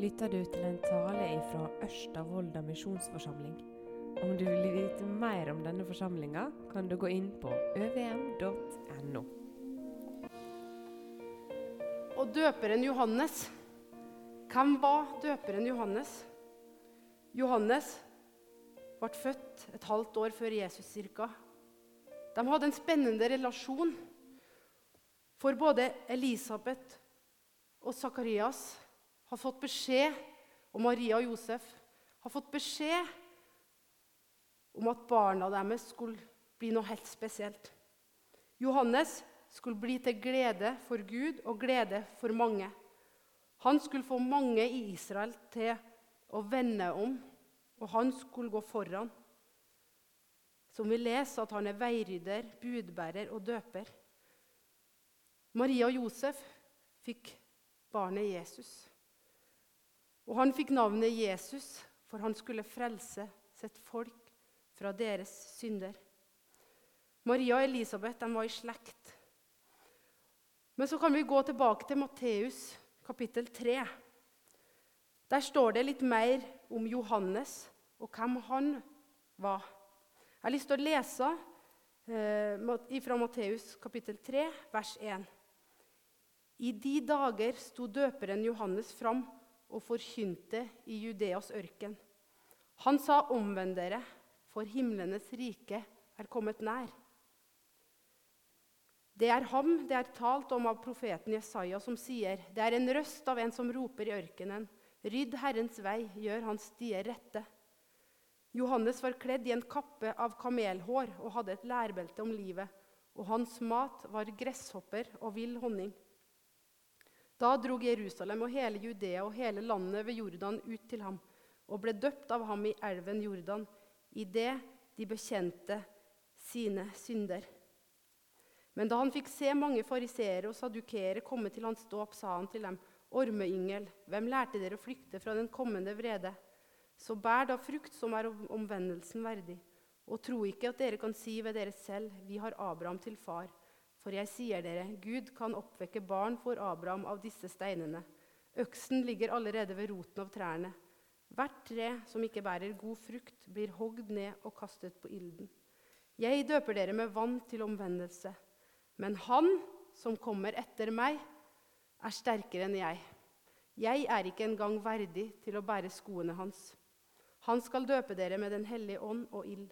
lytter du til en tale fra Ørsta misjonsforsamling. Om du vil vite mer om denne forsamlinga, kan du gå inn på øvm.no. Og døperen Johannes Hvem var døperen Johannes? Johannes ble født et halvt år før Jesus cirka. De hadde en spennende relasjon. For både Elisabeth og Sakarias har fått beskjed, og Maria og Josef har fått beskjed om at barna deres skulle bli noe helt spesielt. Johannes skulle bli til glede for Gud og glede for mange. Han skulle få mange i Israel til å vende om, og han skulle gå foran. Som vi leser at han er veirydder, budbærer og døper. Maria og Josef fikk barnet Jesus. Og han fikk navnet Jesus, for han skulle frelse sitt folk fra deres synder. Maria og Elisabeth var i slekt. Men så kan vi gå tilbake til Matteus kapittel 3. Der står det litt mer om Johannes og hvem han var. Jeg har lyst til å lese eh, fra Matteus kapittel 3, vers 1. I de dager sto døperen Johannes fram og forkynte i Judeas ørken. Han sa, 'Omvend dere, for himlenes rike er kommet nær.' Det er ham det er talt om av profeten Jesaja, som sier, 'Det er en røst av en som roper i ørkenen:" 'Rydd Herrens vei, gjør hans stier rette.' Johannes var kledd i en kappe av kamelhår og hadde et lærbelte om livet, og hans mat var gresshopper og vill honning. Da drog Jerusalem og hele Judea og hele landet ved Jordan ut til ham og ble døpt av ham i elven Jordan idet de bekjente sine synder. Men da han fikk se mange fariseere og sadukere komme til hans dåp, sa han til dem.: Ormeyngel, hvem lærte dere å flykte fra den kommende vrede? Så bær da frukt som er omvendelsen verdig, og tro ikke at dere kan si ved dere selv, vi har Abraham til far. For jeg sier dere, Gud kan oppvekke barn for Abraham av disse steinene. Øksen ligger allerede ved roten av trærne. Hvert tre som ikke bærer god frukt, blir hogd ned og kastet på ilden. Jeg døper dere med vann til omvendelse. Men han som kommer etter meg, er sterkere enn jeg. Jeg er ikke engang verdig til å bære skoene hans. Han skal døpe dere med Den hellige ånd og ild.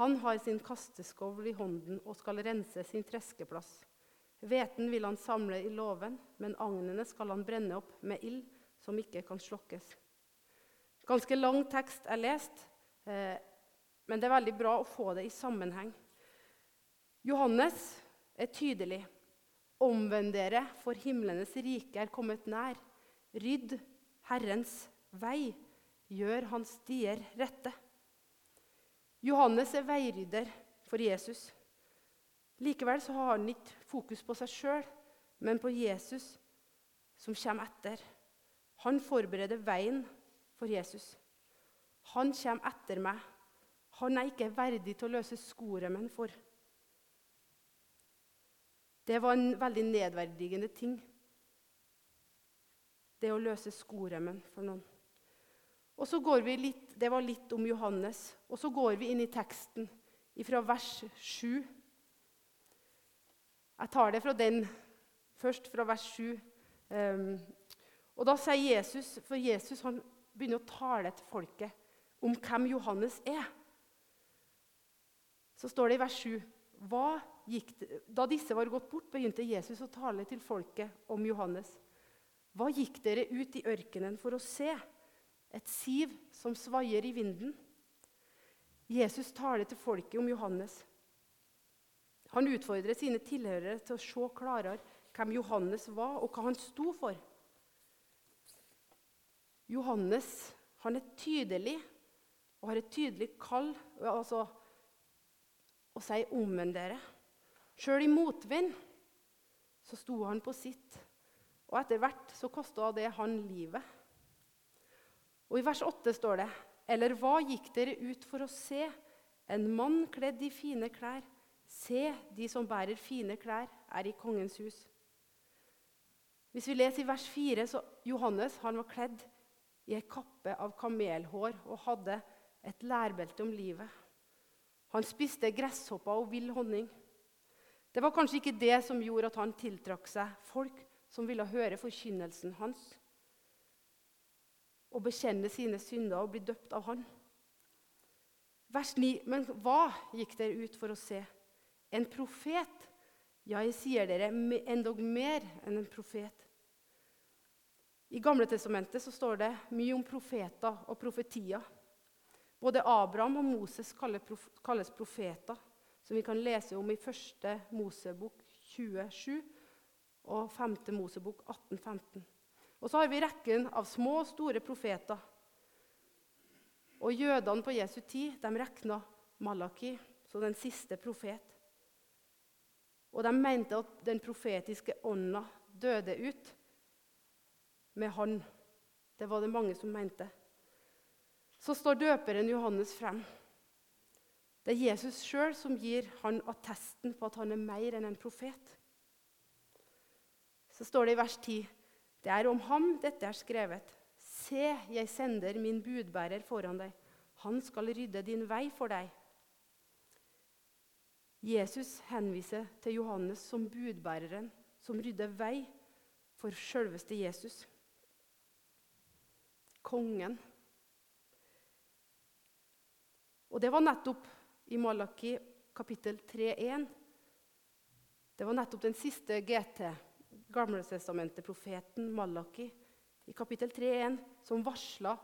Han har sin kasteskovl i hånden og skal rense sin treskeplass. Hveten vil han samle i låven, men agnene skal han brenne opp med ild som ikke kan slokkes. Ganske lang tekst er lest, eh, men det er veldig bra å få det i sammenheng. Johannes er tydelig. Omvend dere, for himlenes rike er kommet nær. Rydd Herrens vei, gjør hans stier rette. Johannes er veirydder for Jesus. Likevel så har han ikke fokus på seg sjøl, men på Jesus som kommer etter. Han forbereder veien for Jesus. Han kommer etter meg. Han er ikke verdig til å løse skoremmen for. Det var en veldig nedverdigende ting, det å løse skoremmen for noen. Og så går vi litt, Det var litt om Johannes. Og så går vi inn i teksten fra vers 7. Jeg tar det fra den først, fra vers 7. Um, ehm, og da sier Jesus, For Jesus han begynner å tale til folket om hvem Johannes er. Så står det i vers 7 Da disse var gått bort, begynte Jesus å tale til folket om Johannes. Hva gikk dere ut i ørkenen for å se? Et siv som svaier i vinden. Jesus taler til folket om Johannes. Han utfordrer sine tilhørere til å se klarere hvem Johannes var, og hva han sto for. Johannes han er tydelig og har et tydelig kall altså, å si 'omvend dere'. Sjøl i motvind så sto han på sitt, og etter hvert så kosta det han livet. Og I vers 8 står det.: Eller hva gikk dere ut for å se? En mann kledd i fine klær. Se, de som bærer fine klær, er i kongens hus. Hvis vi leser i vers 4, så Johannes han var kledd i ei kappe av kamelhår og hadde et lærbelte om livet. Han spiste gresshopper og vill honning. Det var kanskje ikke det som gjorde at han tiltrakk seg folk som ville høre forkynnelsen hans og bekjenne sine synder og bli døpt av han. Vers 9. Men hva gikk dere ut for å se? En profet? Ja, jeg sier dere endog mer enn en profet. I Gamle testamentet så står det mye om profeter og profetier. Både Abraham og Moses kalles profeter, som vi kan lese om i 1. Mosebok 27 og 5. Mosebok 1815. Og så har vi rekken av små og store profeter. Og jødene på Jesu tid de regna Malaki som den siste profet. Og de mente at den profetiske ånda døde ut med han. Det var det mange som mente. Så står døperen Johannes frem. Det er Jesus sjøl som gir han attesten på at han er mer enn en profet. Så står det i vers 10.: Det er om ham dette er skrevet. Se, jeg sender min budbærer foran deg. Han skal rydde din vei for deg. Jesus henviser til Johannes som budbæreren som rydder vei for selveste Jesus. Kongen. Og det var nettopp i Malaki kapittel 3.1. Det var nettopp den siste GT, Gamletestamentet-profeten Malaki, i kapittel 3.1, som varsla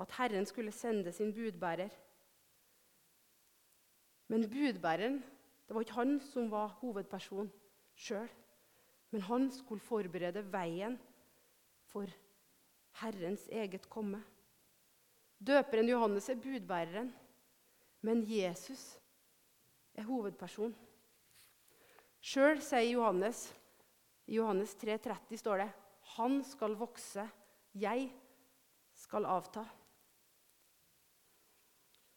at Herren skulle sende sin budbærer. Men budbæreren det var ikke han som var hovedperson sjøl. Men han skulle forberede veien for Herrens eget komme. Døperen Johannes er budbæreren, men Jesus er hovedperson. Sjøl sier Johannes, i Johannes 3,30 står det, 'Han skal vokse, jeg skal avta'.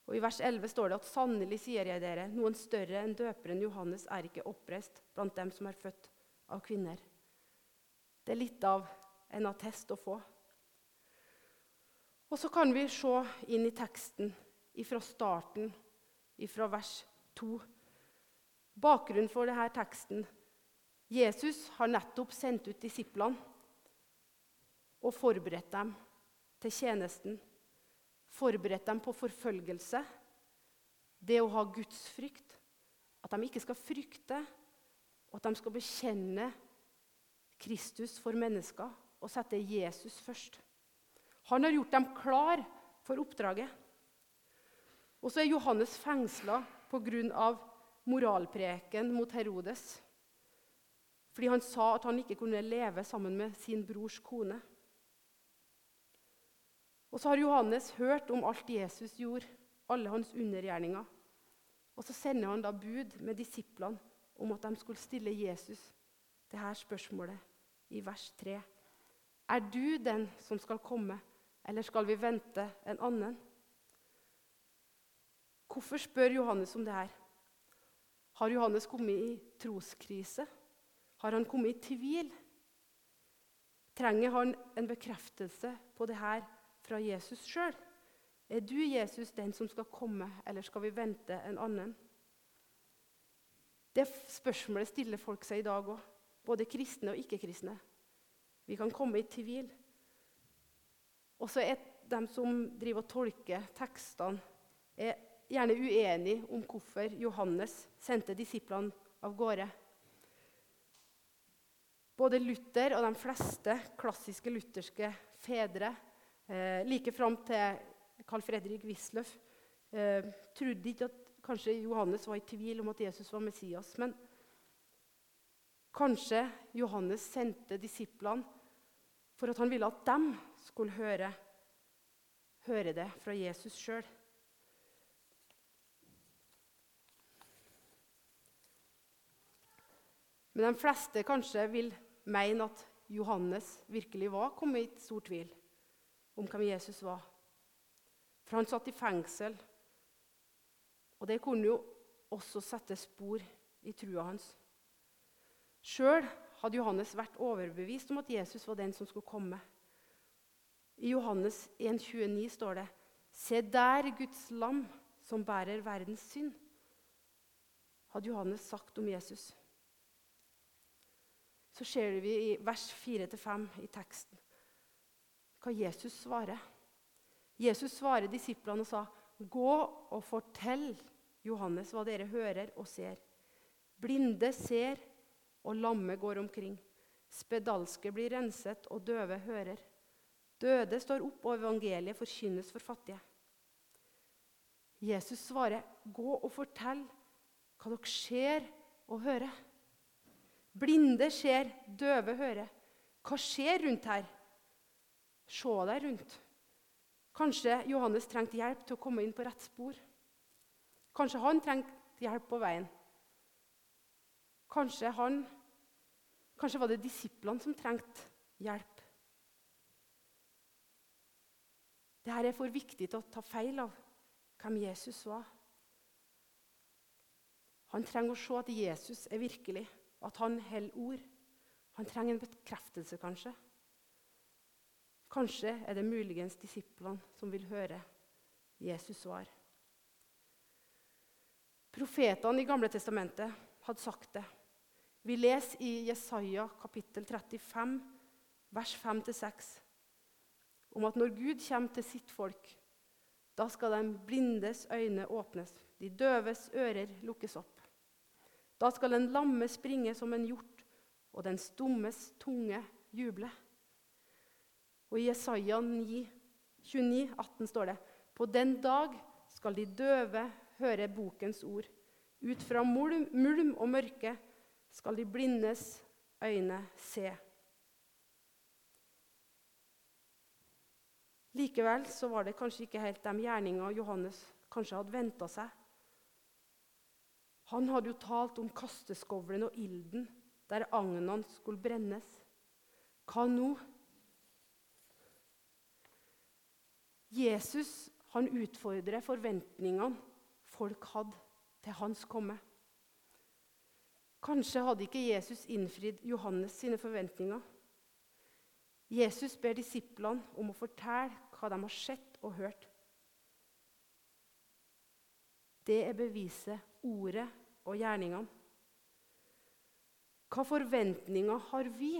Og I vers 11 står det at sannelig sier jeg dere, noen større enn døperen Johannes er ikke oppreist blant dem som er født av kvinner. Det er litt av en attest å få. Og så kan vi se inn i teksten fra starten, fra vers 2. Bakgrunnen for denne teksten Jesus har nettopp sendt ut disiplene og forberedt dem til tjenesten. Forberedt dem på forfølgelse, det å ha gudsfrykt. At de ikke skal frykte, og at de skal bekjenne Kristus for mennesker og sette Jesus først. Han har gjort dem klar for oppdraget. Og så er Johannes fengsla pga. moralpreken mot Herodes. Fordi han sa at han ikke kunne leve sammen med sin brors kone. Og så har Johannes hørt om alt Jesus gjorde, alle hans undergjerninger. Og så sender han da bud med disiplene om at de skulle stille Jesus det her spørsmålet i vers 3. Er du den som skal komme, eller skal vi vente en annen? Hvorfor spør Johannes om det her? Har Johannes kommet i troskrise? Har han kommet i tvil? Trenger han en bekreftelse på det her fra Jesus sjøl. Er du, Jesus, den som skal komme, eller skal vi vente en annen? Det spørsmålet stiller folk seg i dag òg, både kristne og ikke-kristne. Vi kan komme i tvil. Og så er de som driver og tolker tekstene, er gjerne uenige om hvorfor Johannes sendte disiplene av gårde. Både Luther og de fleste klassiske lutherske fedre Eh, like fram til Carl Fredrik Wisløff eh, trodde ikke at kanskje Johannes var i tvil om at Jesus var Messias. Men kanskje Johannes sendte disiplene for at han ville at dem skulle høre, høre det fra Jesus sjøl. Men de fleste kanskje vil mene at Johannes virkelig var kommet i stor tvil om hvem Jesus var. For han satt i fengsel, og det kunne jo også sette spor i trua hans. Sjøl hadde Johannes vært overbevist om at Jesus var den som skulle komme. I Johannes 1,29 står det Se der Guds lam som bærer verdens synd, hadde Johannes sagt om Jesus. Så ser vi i vers 4-5 i teksten hva Jesus svarer. Jesus svarer disiplene og sa, 'Gå og fortell Johannes hva dere hører og ser.' Blinde ser, og lamme går omkring. Spedalske blir renset, og døve hører. Døde står opp, og evangeliet forkynnes for fattige. Jesus svarer, 'Gå og fortell hva dere ser og hører.' Blinde ser, døve hører. Hva skjer rundt her? Se deg rundt. Kanskje Johannes trengte hjelp til å komme inn på rett spor. Kanskje han trengte hjelp på veien. Kanskje han Kanskje var det disiplene som trengte hjelp. Dette er for viktig til å ta feil av hvem Jesus var. Han trenger å se at Jesus er virkelig, at han holder ord. Han trenger en bekreftelse, kanskje. Kanskje er det muligens disiplene som vil høre Jesus svar. Profetene i Gamle Testamentet hadde sagt det. Vi leser i Jesaja kapittel 35, vers 5-6, om at når Gud kommer til sitt folk, da skal de blindes øyne åpnes, de døves ører lukkes opp. Da skal en lamme springe som en hjort, og den stummes tunge juble. Og I Jesaja 9, 29, 18 står det På den dag skal de døve høre bokens ord. Ut fra mulm, mulm og mørke skal de blindes øyne se. Likevel så var det kanskje ikke helt de gjerninga Johannes kanskje hadde venta seg. Han hadde jo talt om kasteskovlen og ilden der agnene skulle brennes. Hva nå? Jesus han utfordrer forventningene folk hadde til hans komme. Kanskje hadde ikke Jesus innfridd Johannes sine forventninger. Jesus ber disiplene om å fortelle hva de har sett og hørt. Det er beviset, ordet og gjerningene. Hva forventninger har vi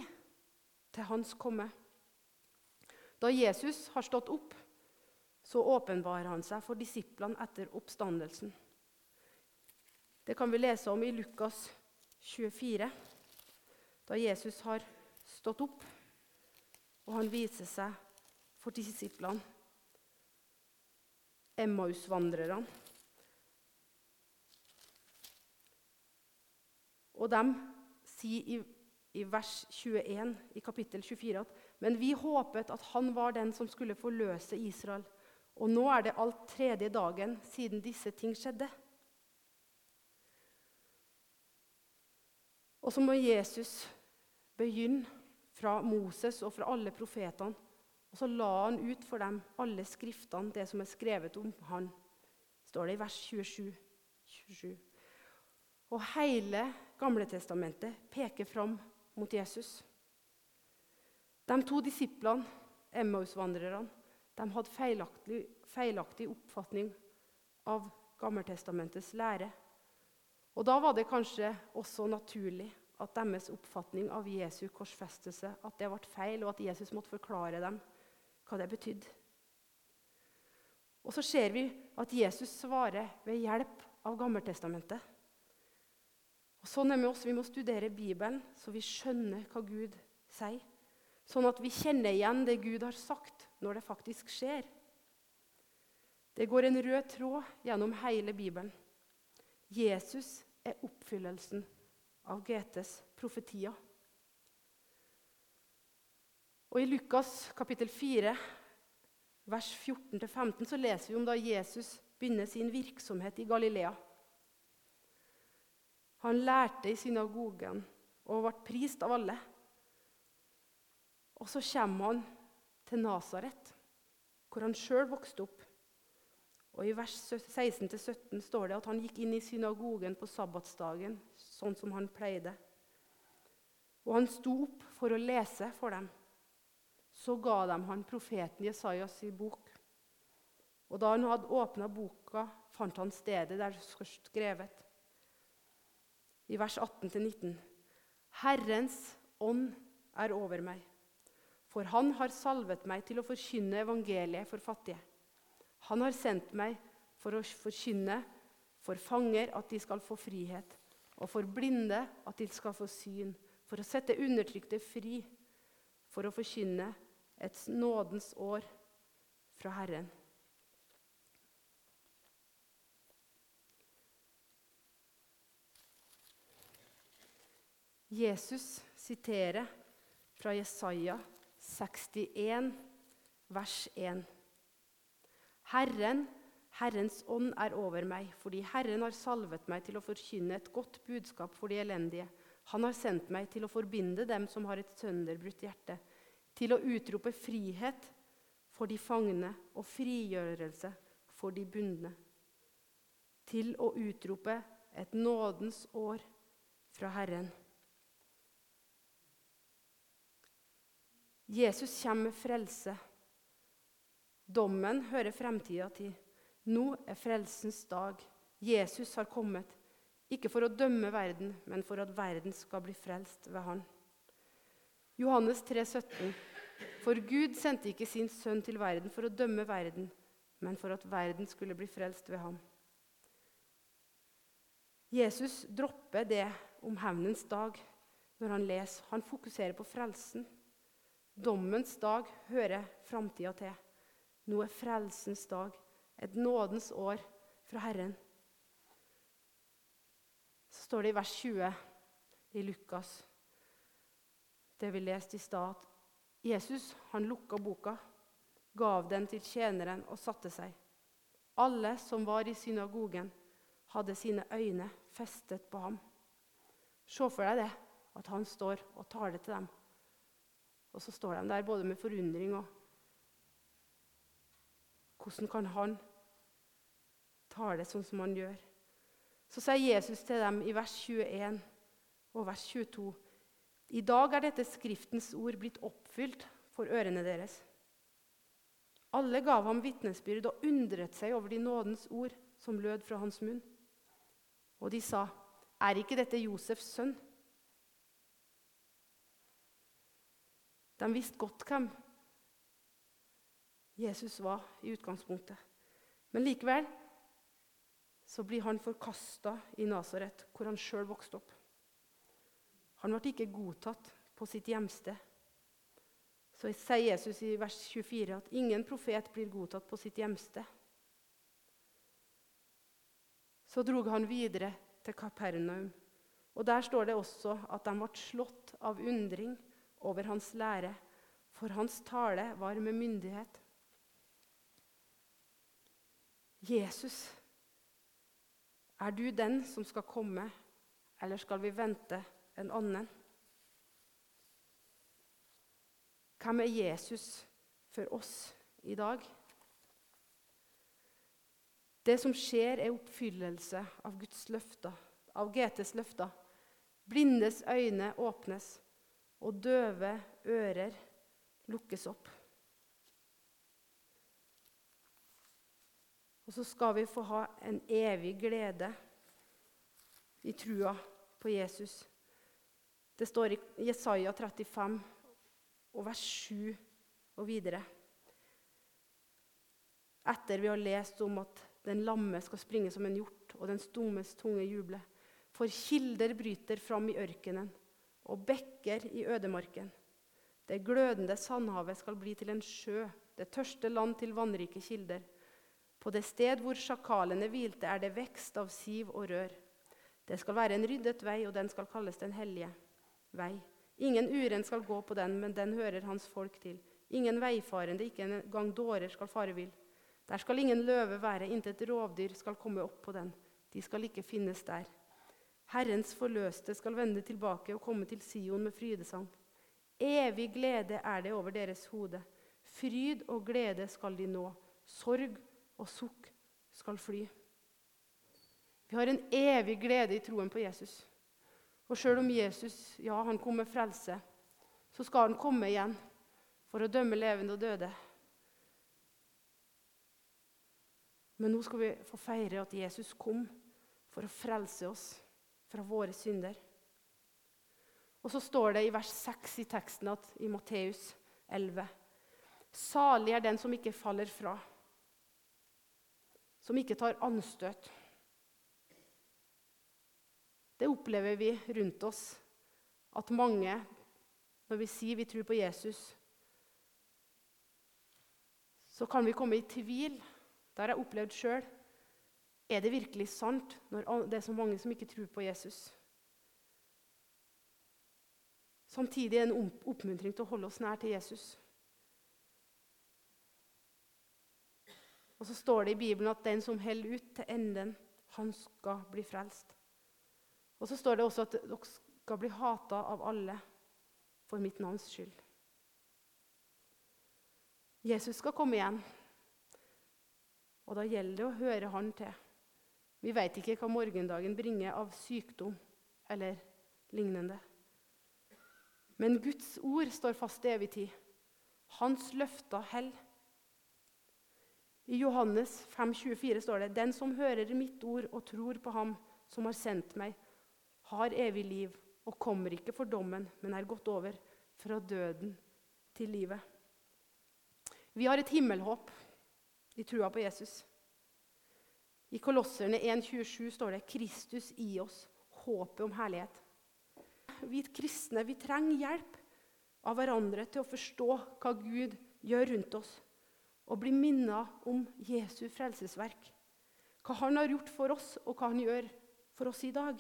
til hans komme? Da Jesus har stått opp, så åpenbarer han seg for disiplene etter oppstandelsen. Det kan vi lese om i Lukas 24, da Jesus har stått opp og han viser seg for disiplene, Emmausvandrerne. Og de sier i, i, vers 21 i kapittel 24 at men vi håpet at han var den som skulle forløse Israel. Og nå er det alt tredje dagen siden disse ting skjedde. Og så må Jesus begynne fra Moses og fra alle profetene. Og så la han ut for dem alle skriftene, det som er skrevet om han. står det i vers 27. 27. Og hele Gamletestamentet peker fram mot Jesus. De to disiplene, Emmausvandrerne, de hadde feilaktig, feilaktig oppfatning av Gammeltestamentets lære. Og Da var det kanskje også naturlig at deres oppfatning av Jesu korsfestelse at det ble feil, og at Jesus måtte forklare dem hva det betydde. Og så ser vi at Jesus svarer ved hjelp av Gammeltestamentet. Og Sånn er vi også. Vi må studere Bibelen så vi skjønner hva Gud sier. Sånn at vi kjenner igjen det Gud har sagt, når det faktisk skjer. Det går en rød tråd gjennom hele Bibelen. Jesus er oppfyllelsen av GTs profetier. Og I Lukas kapittel 4, vers 14-15, så leser vi om da Jesus begynner sin virksomhet i Galilea. Han lærte i synagogen og ble prist av alle. Og så kommer han til Nasaret, hvor han sjøl vokste opp. Og I vers 16-17 står det at han gikk inn i synagogen på sabbatsdagen, sånn som han pleide. Og han sto opp for å lese for dem. Så ga de han profeten Jesajas bok. Og da han hadde åpna boka, fant han stedet der det står skrevet, i vers 18-19. Herrens ånd er over meg, for han har salvet meg til å forkynne evangeliet for fattige. Han har sendt meg for å forkynne for fanger at de skal få frihet, og for blinde at de skal få syn, for å sette undertrykte fri, for å forkynne et nådens år fra Herren. Jesus siterer fra Jesaja 61, vers 1. Herren, Herrens ånd er over meg, fordi Herren har salvet meg til å forkynne et godt budskap for de elendige. Han har sendt meg til å forbinde dem som har et sønderbrutt hjerte, til å utrope frihet for de fangne og frigjørelse for de bundne. Til å utrope et nådens år fra Herren. Jesus kommer med frelse. Dommen hører fremtida til. Nå er frelsens dag. Jesus har kommet, ikke for å dømme verden, men for at verden skal bli frelst ved Han. Johannes 3, 17. For Gud sendte ikke sin sønn til verden for å dømme verden, men for at verden skulle bli frelst ved ham. Jesus dropper det om hevnens dag når han leser. Han fokuserer på frelsen. Dommens dag hører framtida til. Nå er frelsens dag, et nådens år fra Herren. Så står det i vers 20 i Lukas, det vi leste i stad, at Jesus han lukka boka, gav den til tjeneren og satte seg. Alle som var i synagogen, hadde sine øyne festet på ham. Se for deg det, at han står og taler til dem. Og så står de der både med forundring og Hvordan kan han tale sånn som han gjør? Så sier Jesus til dem i vers 21 og vers 22.: I dag er dette Skriftens ord blitt oppfylt for ørene deres. Alle gav ham vitnesbyrd og undret seg over de nådens ord som lød fra hans munn. Og de sa, Er ikke dette Josefs sønn? De visste godt hvem Jesus var i utgangspunktet. Men likevel så blir han forkasta i Nasaret, hvor han sjøl vokste opp. Han ble ikke godtatt på sitt hjemsted. Så sier Jesus i vers 24 at ingen profet blir godtatt på sitt hjemsted. Så drog han videre til Kapernaum. Og Der står det også at de ble slått av undring over hans lære, for hans tale var med myndighet. Jesus, er du den som skal komme, eller skal vi vente en annen? Hvem er Jesus for oss i dag? Det som skjer, er oppfyllelse av Guds løfter, av GTs løfter. Blindes øyne åpnes og døve ører lukkes opp. Og så skal vi få ha en evig glede i trua på Jesus. Det står i Jesaja 35 og vers 7 og videre. Etter vi har lest om at den lamme skal springe som en hjort, og den stummes tunge juble. For kilder bryter fram i ørkenen og bekker i ødemarken. Det glødende sandhavet skal bli til en sjø, det tørste land til vannrike kilder. På det sted hvor sjakalene hvilte, er det vekst av siv og rør. Det skal være en ryddet vei, og den skal kalles Den hellige vei. Ingen uren skal gå på den, men den hører hans folk til. Ingen veifarende, ikke engang dårer, skal fare vill. Der skal ingen løve være, intet rovdyr skal komme opp på den. De skal ikke finnes der. Herrens forløste skal vende tilbake og komme til Sion med frydesang. Evig glede er det over deres hode. Fryd og glede skal de nå. Sorg og sukk skal fly. Vi har en evig glede i troen på Jesus. Og sjøl om Jesus ja, han kom med frelse, så skal han komme igjen. for å dømme levende og døde. Men nå skal vi få feire at Jesus kom for å frelse oss fra våre synder. Og så står det i vers 6 i teksten at, i Matteus 11.: Salig er den som ikke faller fra, som ikke tar anstøt. Det opplever vi rundt oss, at mange, når vi sier vi tror på Jesus, så kan vi komme i tvil det har jeg opplevd sjøl. Er det virkelig sant når det er så mange som ikke tror på Jesus? Samtidig er det en oppmuntring til å holde oss nær til Jesus. Og så står det i Bibelen at den som holder ut til enden, han skal bli frelst. Og så står det også at dere skal bli hata av alle for mitt navns skyld. Jesus skal komme igjen. Og da gjelder det å høre Han til. Vi vet ikke hva morgendagen bringer av sykdom eller lignende. Men Guds ord står fast til evig tid. Hans løfter hell. I Johannes 5, 24 står det.: Den som hører mitt ord og tror på Ham som har sendt meg, har evig liv og kommer ikke for dommen, men er gått over fra døden til livet. Vi har et himmelhåp i trua på Jesus. I Kolosserne 1,27 står det 'Kristus i oss, håpet om herlighet'. Vi kristne vi trenger hjelp av hverandre til å forstå hva Gud gjør rundt oss, og bli minnet om Jesu frelsesverk. Hva han har gjort for oss, og hva han gjør for oss i dag.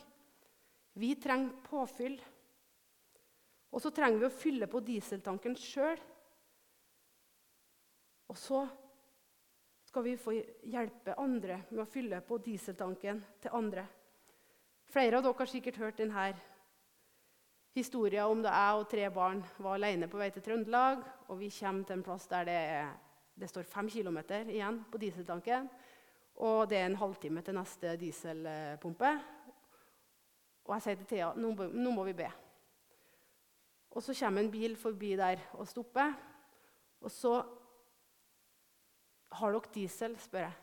Vi trenger påfyll. Og så trenger vi å fylle på dieseltanken sjøl. Og så skal vi få hjelpe andre med å fylle på dieseltanken til andre. Flere av dere har sikkert hørt denne historien om da jeg og tre barn var alene på vei til Trøndelag. og Vi kommer til en plass der det, det står fem km igjen på dieseltanken. Og det er en halvtime til neste dieselpumpe. Og jeg sier til Thea nå må vi be. Og så kommer en bil forbi der og stopper. Og så har dere diesel, spør jeg.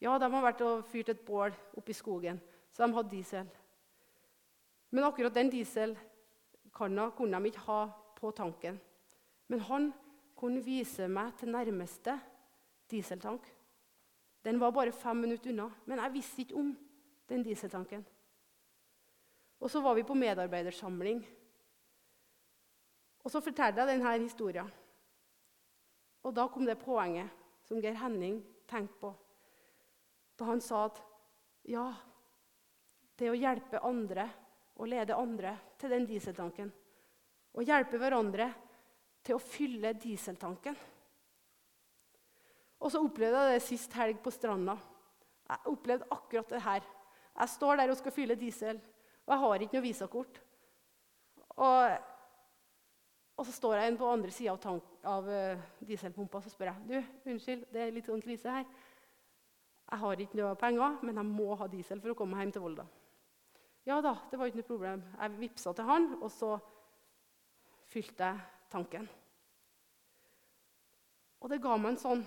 Ja, de har vært og fyrt et bål oppe i skogen, så de hadde diesel. Men akkurat den dieselkanna kunne de ikke ha på tanken. Men han kunne vise meg til nærmeste dieseltank. Den var bare fem minutter unna, men jeg visste ikke om den dieseltanken. Og så var vi på medarbeidersamling. Og så fortalte jeg denne historien. Og da kom det poenget som Geir Henning tenkte på da han sa at ja, det å hjelpe andre og lede andre til den dieseltanken. Å hjelpe hverandre til å fylle dieseltanken. Og så opplevde jeg det sist helg på stranda. Jeg opplevde akkurat det her. Jeg står der og skal fylle diesel, og jeg har ikke noe visakort. Og og så står jeg på andre sida av, av uh, dieselpumpa og spør jeg, du, unnskyld, det er litt sånn krise her. Jeg har ikke noe penger, men jeg må ha diesel for å komme hjem til Volda. Ja da, det var ikke noe problem. Jeg vippsa til han, og så fylte jeg tanken. Og det ga meg en sånn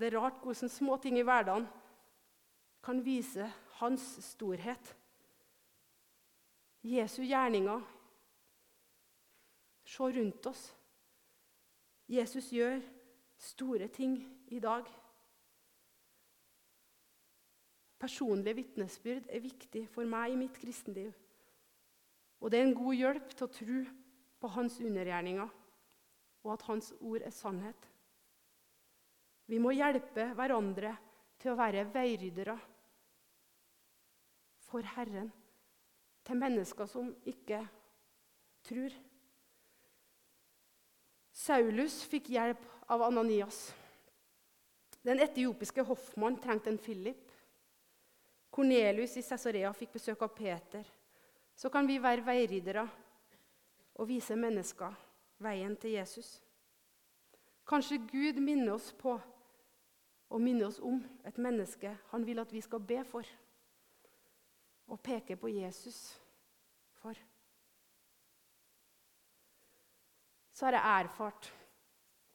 Det er rart hvordan små ting i hverdagen kan vise hans storhet. Jesu gjerninger Se rundt oss. Jesus gjør store ting i dag. Personlige vitnesbyrd er viktig for meg i mitt kristenliv. Og det er en god hjelp til å tro på hans undergjerninger og at hans ord er sannhet. Vi må hjelpe hverandre til å være veiryddere for Herren, til mennesker som ikke tror. Saulus fikk hjelp av Ananias. Den etiopiske hoffmann trengte en Philip. Kornelius i Cesarea fikk besøk av Peter. Så kan vi være veiridere og vise mennesker veien til Jesus. Kanskje Gud minner oss på og minner oss om et menneske han vil at vi skal be for, og peke på Jesus for. Så har jeg erfart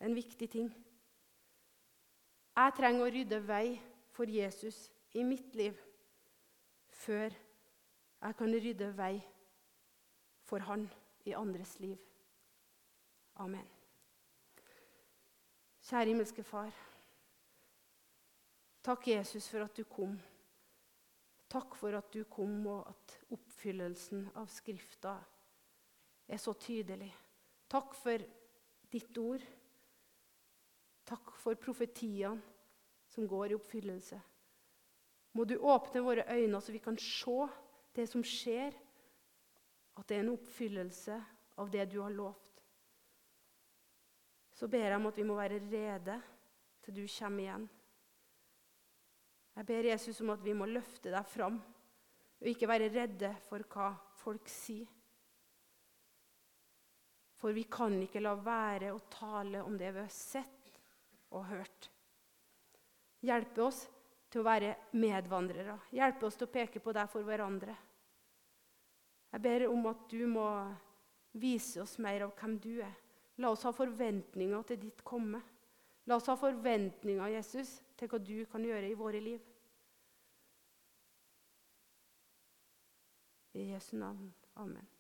en viktig ting. Jeg trenger å rydde vei for Jesus i mitt liv før jeg kan rydde vei for han i andres liv. Amen. Kjære himmelske Far. Takk, Jesus, for at du kom. Takk for at du kom, og at oppfyllelsen av Skrifta er så tydelig. Takk for ditt ord. Takk for profetiene som går i oppfyllelse. Må du åpne våre øyne så vi kan se det som skjer, at det er en oppfyllelse av det du har lovt. Så ber jeg om at vi må være rede til du kommer igjen. Jeg ber Jesus om at vi må løfte deg fram og ikke være redde for hva folk sier. For vi kan ikke la være å tale om det vi har sett og hørt. Hjelpe oss til å være medvandrere. Hjelpe oss til å peke på deg for hverandre. Jeg ber om at du må vise oss mer av hvem du er. La oss ha forventninger til ditt komme. La oss ha forventninger Jesus, til hva du kan gjøre i våre liv. I Jesu navn. Amen.